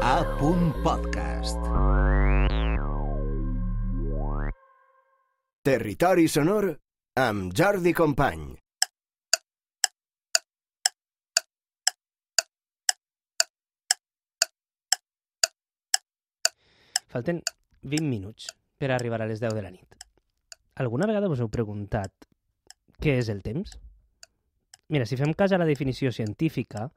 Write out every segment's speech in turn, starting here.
A. Podcast. Territori sonor amb Jordi Company. Falten 20 minuts per arribar a les 10 de la nit. Alguna vegada us heu preguntat què és el temps? Mira, si fem cas a la definició científica,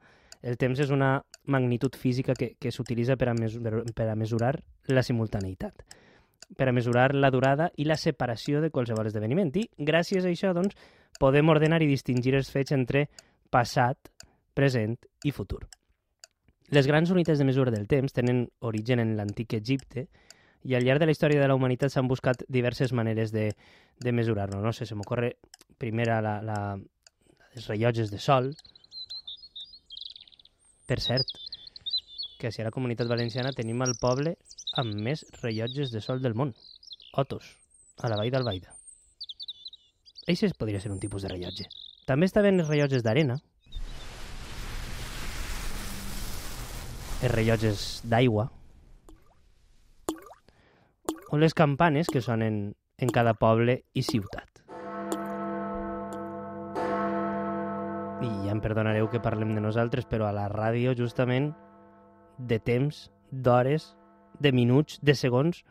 el temps és una magnitud física que, que s'utilitza per, a per a mesurar la simultaneïtat, per a mesurar la durada i la separació de qualsevol esdeveniment. I gràcies a això, doncs, podem ordenar i distingir els fets entre passat, present i futur. Les grans unitats de mesura del temps tenen origen en l'antic Egipte i al llarg de la història de la humanitat s'han buscat diverses maneres de, de mesurar-lo. No sé, se m'ocorre primera la, la, els rellotges de sol. Per cert, que si a la comunitat valenciana tenim el poble amb més rellotges de sol del món. Otos, a la vall d'Albaida. Això podria ser un tipus de rellotge. També estaven els rellotges d'arena, els rellotges d'aigua, o les campanes que sonen en cada poble i ciutat. I ja em perdonareu que parlem de nosaltres, però a la ràdio, justament, de temps, d'hores, de minuts, de segons,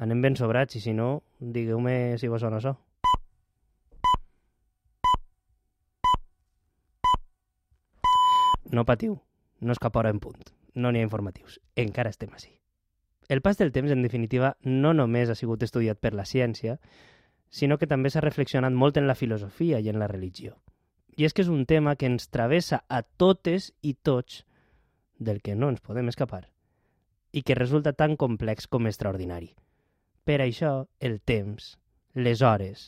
anem ben sobrats, i si no, digueu-me si vos sona això. No patiu, no és cap hora en punt, no n'hi ha informatius, encara estem així. El pas del temps, en definitiva, no només ha sigut estudiat per la ciència, sinó que també s'ha reflexionat molt en la filosofia i en la religió. I és que és un tema que ens travessa a totes i tots del que no ens podem escapar i que resulta tan complex com extraordinari. Per això, el temps, les hores,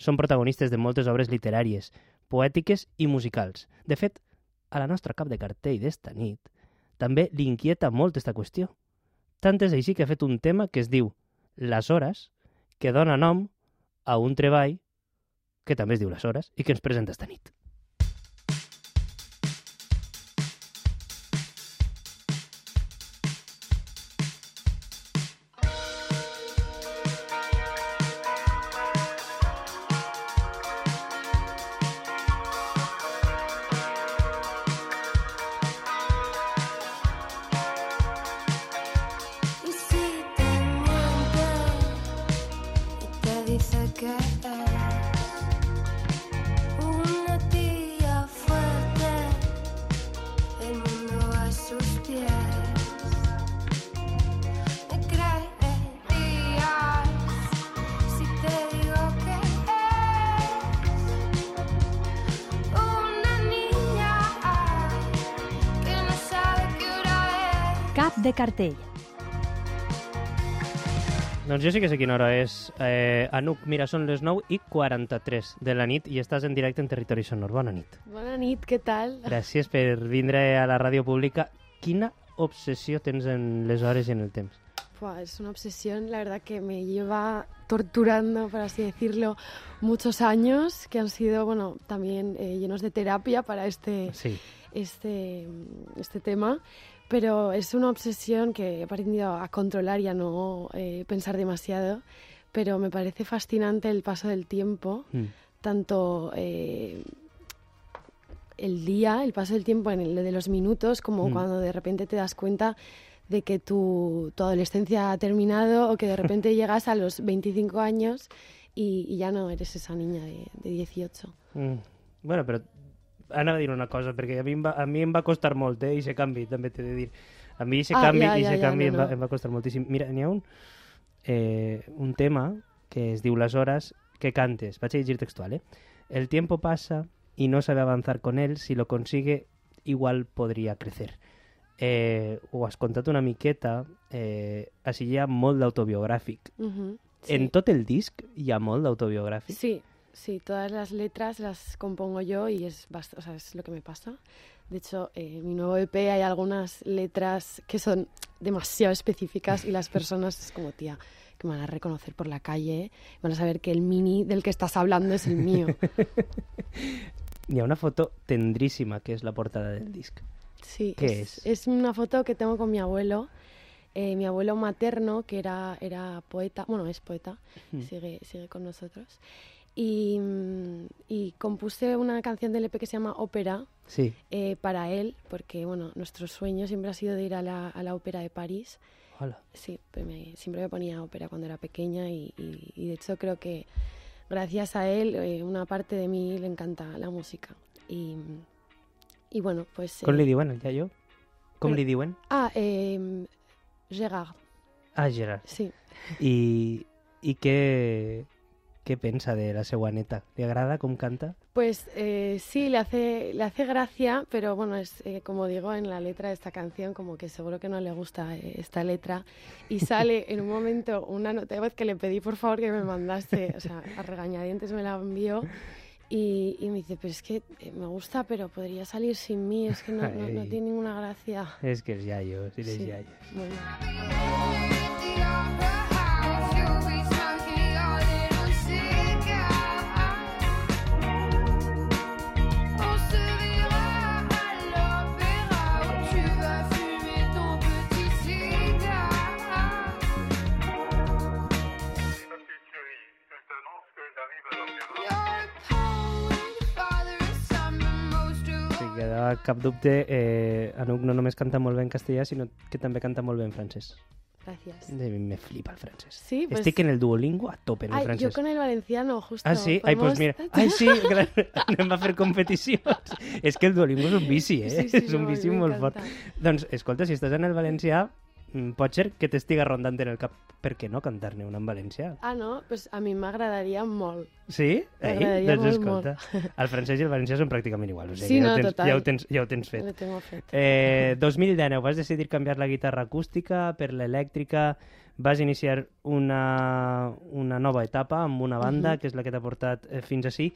són protagonistes de moltes obres literàries, poètiques i musicals. De fet, a la nostra cap de cartell d'esta nit també li inquieta molt aquesta qüestió. Tant és així que ha fet un tema que es diu Les hores, que dona nom a un treball que també es diu Les hores i que ens presenta esta nit. De cartell. Doncs jo sí que sé quina hora és. Eh, Anuc, mira, són les 9 i 43 de la nit i estàs en directe en Territori Sonor. Bona nit. Bona nit, què tal? Gràcies per vindre a la ràdio pública. Quina obsessió tens en les hores i en el temps? Buah, es una obsesión, la verdad que me lleva torturando, por así decirlo, muchos años que han sido, bueno, también eh, llenos de terapia para este, Sí. este, este tema, pero es una obsesión que he aprendido a controlar y a no eh, pensar demasiado, pero me parece fascinante el paso del tiempo, Mm. tanto eh, el día, el paso del tiempo en el de los minutos, como Mm. cuando de repente te das cuenta de que tu, tu adolescencia ha terminado o que de repente llegas a los 25 años y, y ya no eres esa niña de, de 18. Mm. Bueno, però anava a dir una cosa, perquè a mi em va, a mi em va costar molt, eh, i se canvi, també t'he de dir. A mi se Ah, canvi, ja, i ja, se ja, canvi no, em, va, no. em va costar moltíssim. Mira, n'hi ha un, eh, un tema que es diu Les hores que cantes. Vaig a llegir textual, eh? El tiempo pasa y no sabe avanzar con él. Si lo consigue, igual podría crecer. Eh, ho has contat una miqueta, eh, així hi ha molt d'autobiogràfic. Ujú, sí. En tot el disc hi ha molt d'autobiogràfic. Sí, sí, todas las letras las compongo yo y es, o sea, es lo que me pasa. De hecho, eh, en mi nuevo EP hay algunas letras que son demasiado específicas y las personas es como, tía, que me van a reconocer por la calle, van a saber que el mini del que estás hablando es el mío. Hi ha una foto tendríssima que és la portada del disc. Sí, ¿Qué es, es? es una foto que tengo con mi abuelo, eh, mi abuelo materno, que era, era poeta, bueno, es poeta, Mm. sigue, sigue con nosotros. Y, mm, y compuse una canción del EP que se llama Ópera Sí. eh, para él, porque bueno, nuestro sueño siempre ha sido de ir a la, a la ópera de París. Hola. Sí, pues me- siempre me ponía ópera cuando era pequeña y, y- y de hecho creo que gracias a él eh, una parte de mí le encanta la música. Y, y bueno, pues... Com eh, diuen, el iaio? Com Però- li diuen? Ah, eh, Gerard, Ah, Gerard. sí. I, i què, què pensa de la seva neta? Li agrada com canta? Pues eh, sí, le hace, le hace gracia, pero bueno, es eh, como digo en la letra de esta canción, como que seguro que no le gusta eh, esta letra. Y sale en un momento una nota de voz que le pedí por favor que me mandase, o sea, a regañadientes me la envió. Y, y me dice, pero es que eh, me gusta, pero podría salir sin mí, es que no, no, no tiene ninguna gracia. És que és iaio, sí, Sí. iaio. Bueno. Cap dubte, eh, Anuc no només canta molt bé en castellà, sinó que també canta molt bé en francès. Gracias. Me flipa el francès. Sí, pues- Estic en el Duolingo a tope en el Ay, francès. yo con el valenciano, justo. Ah, sí? Ai, Podemos- mira. Ai, sí, clar, anem a fer competicions. És que el Duolingo és un vici, eh? Sí, sí, és un no, vici molt fort. Doncs, escolta, si estàs en el valencià, pot ser que t'estiga rondant en el cap per què no cantar-ne una en valencià. Ah, no? Pues a mi m'agradaria molt. Sí? Ei, doncs molt, escolta, el francès i el valencià són pràcticament iguals. O sigui, Sí, ja, no, ho tens, total. ja, ho tens, ja ho tens fet. Lo tengo fet. Eh, 2019 vas decidir canviar la guitarra acústica per l'elèctrica, vas iniciar una, una nova etapa amb una banda, Mhm. que és la que t'ha portat eh, fins ací.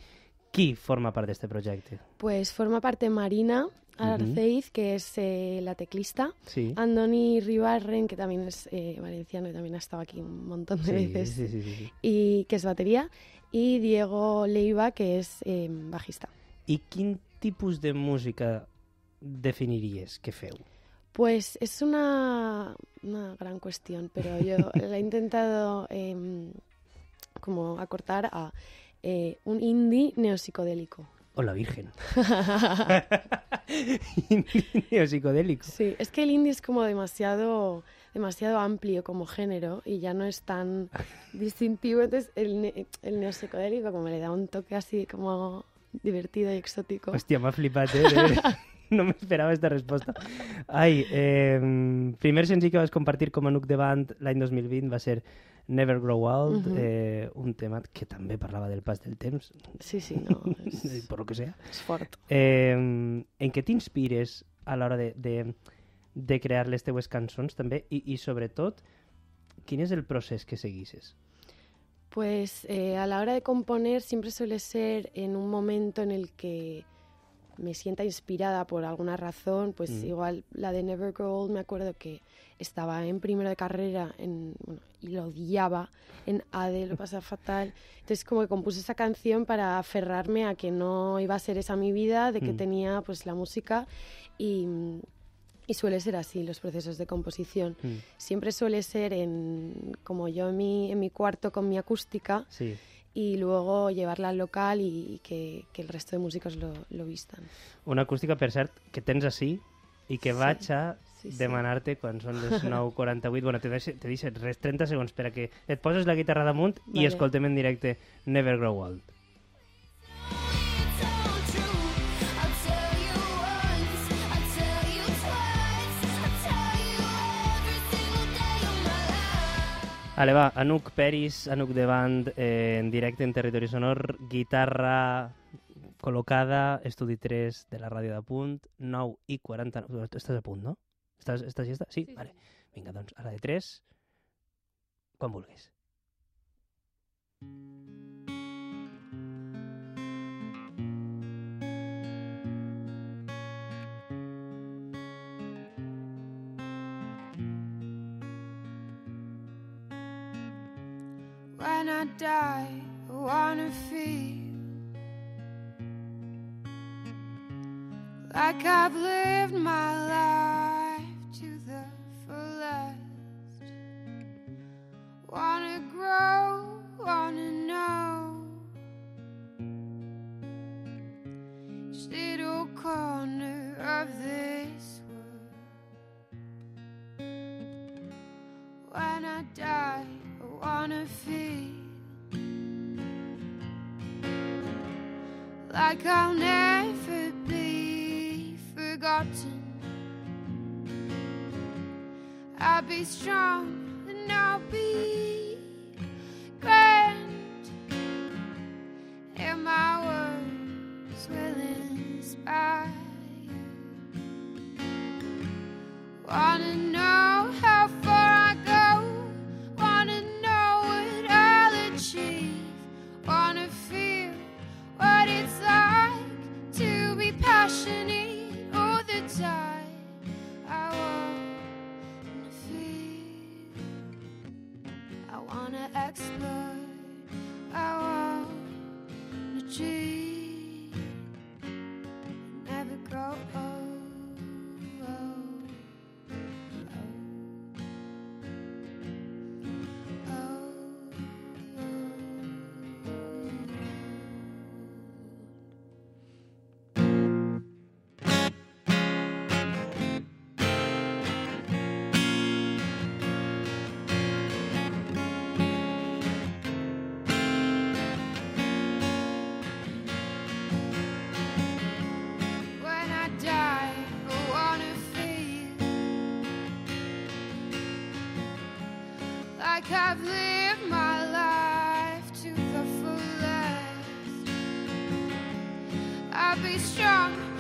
Qui forma part d'aquest projecte? Pues forma parte Marina Arceiz, que es eh, la teclista. Sí. Andoni Ribarren, que también es eh, valenciano y también ha estado aquí un montón de sí, veces. sí, sí, sí, sí. Y que es batería. Y Diego Leiva, que es eh, bajista. I quin tipus de música definiries que feu? Pues es una, una gran cuestión, pero yo la he intentado em, como acortar a eh, un indie neopsicodélico. O la Virgen. Neopsicodélico. Sí, es que el indie es como demasiado, demasiado amplio como género y ya no es tan distintivo. Entonces el, ne- el neopsicodélico como le da un toque así como divertido y exótico. Hòstia, m'ha flipat, eh? No m'esperava aquesta resposta. Ai, eh, primer senzill que vas compartir com a Nuc de Band l'any 2020 va ser Never Grow Old, Mhm. eh, un tema que també parlava del pas del temps, Sí, sí, no, es, per lo que sea. es fort. Eh, en què t'inspires a l'hora de, de, de crear les teues cançons també i, i sobretot, quin és el procés que seguisses? Pues eh, a la hora de componer siempre suele ser en un momento en el que me sienta inspirada por alguna razón, pues Mm. igual la de Never Grow Old me acuerdo que estaba en primero de carrera en, bueno, y lo odiaba, en ADE lo pasaba fatal, entonces como que compuse esa canción para aferrarme a que no iba a ser esa mi vida, de que Mm. tenía pues la música y, y suele ser así los procesos de composición. Mm. Siempre suele ser en, como yo en mi, en mi cuarto con mi acústica Sí. Y luego llevarla al local y, que, que el resto de músicos lo, lo vistan. Una acústica, per cert, que tens així i que Sí, vaig a sí, sí. demanar-te quan són les 9.48. Bueno, te deixo, te deixo res 30 segons per a que et poses la guitarra damunt i Vale. escoltem en directe Never Grow Old. Vale, va, Anuc Peris, Anuc de Band, eh, en directe en Territori Sonor, guitarra col·locada, estudi 3 de la ràdio de punt, 9 i 49... Estàs a punt, no? Estàs, estàs llesta? Sí? Sí. Vale. Vinga, doncs, a la de 3, quan vulguis. When I die, I wanna feel like I've lived my life to the fullest. Wanna grow, wanna know each little corner of this world. When I die, I wanna feel like I'll never be forgotten. I'll be strong and I'll be grand, and my words will inspire. Wanna like I've lived my life to the fullest. I'll be strong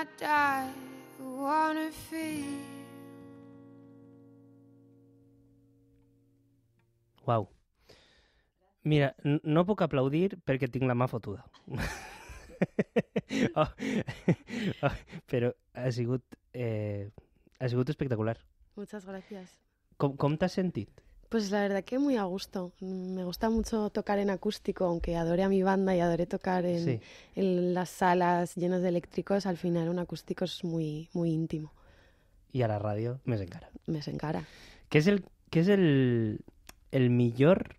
I die, I wanna feel. Uau. Mira, no puc aplaudir perquè tinc la mà fotuda. oh, oh, però ha sigut, eh, ha sigut espectacular. Muchas gracias. Com, com t'has sentit? Pues la verdad que muy a gusto. Me gusta mucho tocar en acústico, aunque adore a mi banda y adore tocar en, Sí. en las salas llenas de eléctricos, al final un acústico es muy, muy íntimo. I a la ràdio, més encara. Me encara. Què és el, què és el, el millor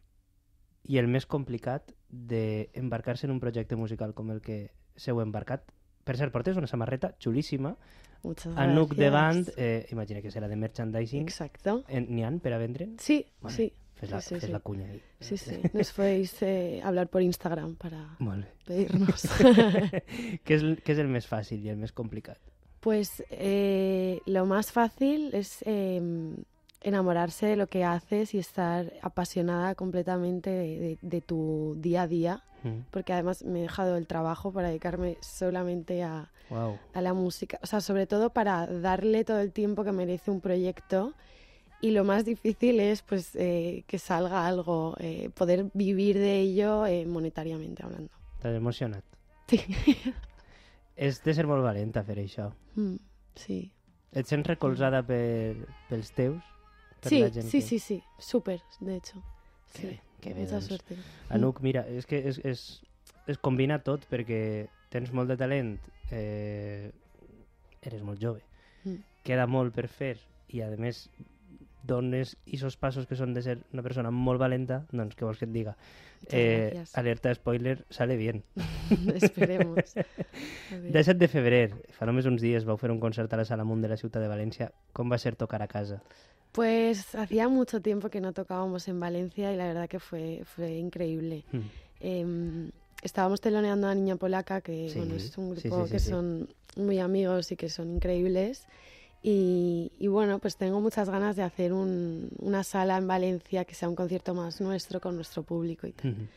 i el més complicat d'embarcar-se en un projecte musical com el que s'heu embarcat? Per cert, portes una samarreta xulíssima, Muchas a Nuc de Band, eh, imagina que serà de merchandising. Exacto. En- N'hi han per a vendre? Sí, Vale, sí. Fes la, sí, sí, sí. la cunya ahí. Sí, sí. Nos podéis eh, hablar por Instagram para bé. pedirnos. què, és, què és el més fàcil i el més complicat? Pues eh, lo más fácil es eh, enamorarse de lo que haces y estar apasionada completamente de, de- de tu día a día, Mm. porque además me he dejado el trabajo para dedicarme solamente a, Wow. a la música, o sea, sobre todo para darle todo el tiempo que merece un proyecto. Y lo más difícil es pues eh, que salga algo, eh, poder vivir de ello eh, monetariamente hablando. T'has emocionat. Sí. És de ser molt valenta fer això. Mm, sí. Et sents recolzada per, pels teus? Per Sí, la gent sí, que... sí, sí, súper, de hecho. Que Sí, que bé, doncs. suerte. Anuc, mira, és que es, es, es combina tot perquè tens molt de talent, eh, eres molt jove, Mm. queda molt per fer i a més dones esos passos que són de ser una persona molt valenta, doncs què vols que et diga? Eh, gracias. alerta spoiler, sale bien. Esperemos. Ver. 17 de febrer, fa només uns dies, vau fer un concert a la Sala Munt de la ciutat de València. Com va ser tocar a casa? Pues hacía mucho tiempo que no tocábamos en Valencia y la verdad que fue, fue increíble. Mm. Em, estábamos teloneando a Niña Polaca, que Sí, bueno, es un grupo sí, sí, que son muy amigos y que son increíbles. Y, y bueno, pues tengo muchas ganas de hacer un- una sala en Valencia que sea un concierto más nuestro con nuestro público y tal. Mhm.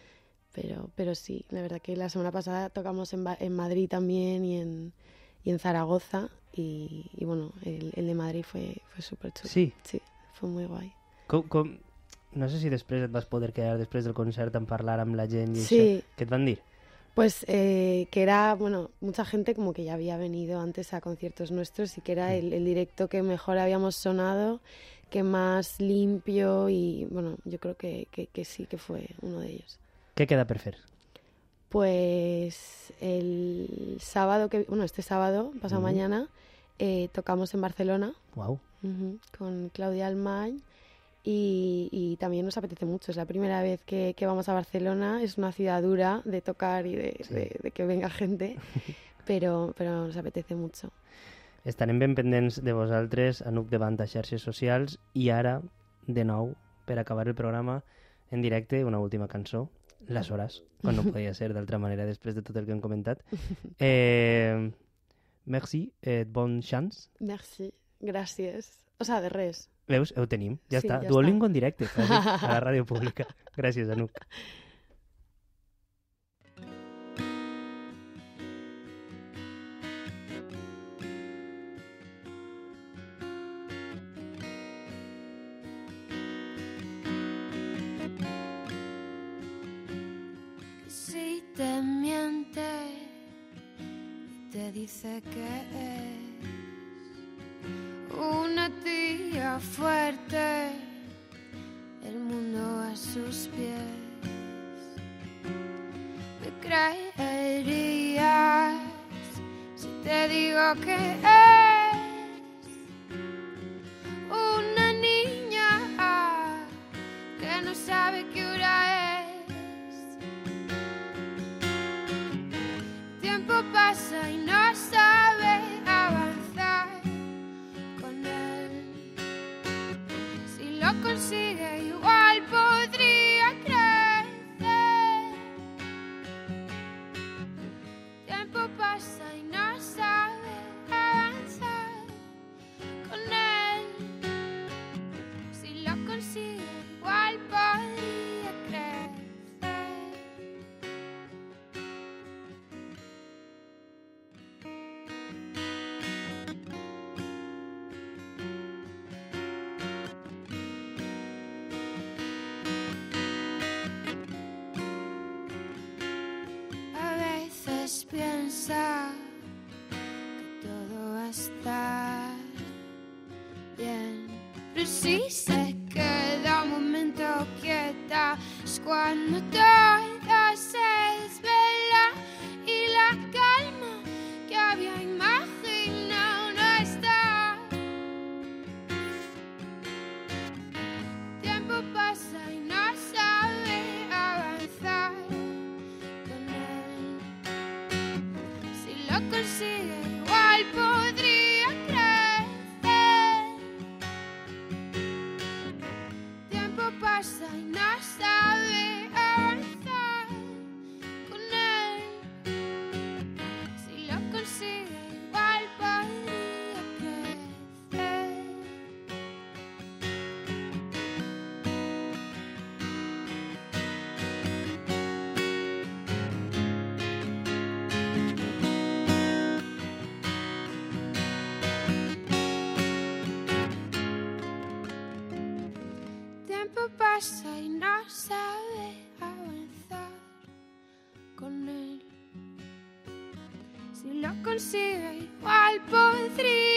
Pero, pero sí, la verdad que la semana pasada tocamos en, en Madrid también y en, y en Zaragoza. Y, y bueno, el, el de Madrid fue, fue súper chulo. Sí, Sí, fue muy guay. com, com... No sé si després et vas poder quedar després del concert en parlar amb la gent i Sí. això. Què et van dir? Pues eh, que era, bueno, mucha gente como que ya había venido antes a conciertos nuestros y que era el, el directo que mejor habíamos sonado, que más limpio y bueno, yo creo que, que, que sí que fue uno de ellos. Què queda per fer? Pues el sábado, que bueno, este sábado, pasado mañana, eh, tocamos en Barcelona ujú, con Claudia Almañ y, y también nos apetece mucho. Es la primera vez que, que vamos a Barcelona. Es una ciudad dura de tocar y de, Sí. de- de que venga gente, pero, pero nos apetece mucho. Estarem ben pendents de vosaltres, Anuc davant a xarxes socials i ara, de nou, per acabar el programa, en directe, una última cançó, Les Hores, quan no podia ser d'altra manera després de tot el que hem comentat. Eh, merci, eh, bon chance. Merci, gracias. O sea, de res. Veus? Ho tenim, ja Sí, està. ja Duolingo en directe, quasi, a la ràdio pública. Gràcies, Anuc. Si te miente y te dice que es una tía fuerte, el mundo a sus pies. Me creerías si te digo que quieta, es cuando todo se desvela Si lo consigue, igual podría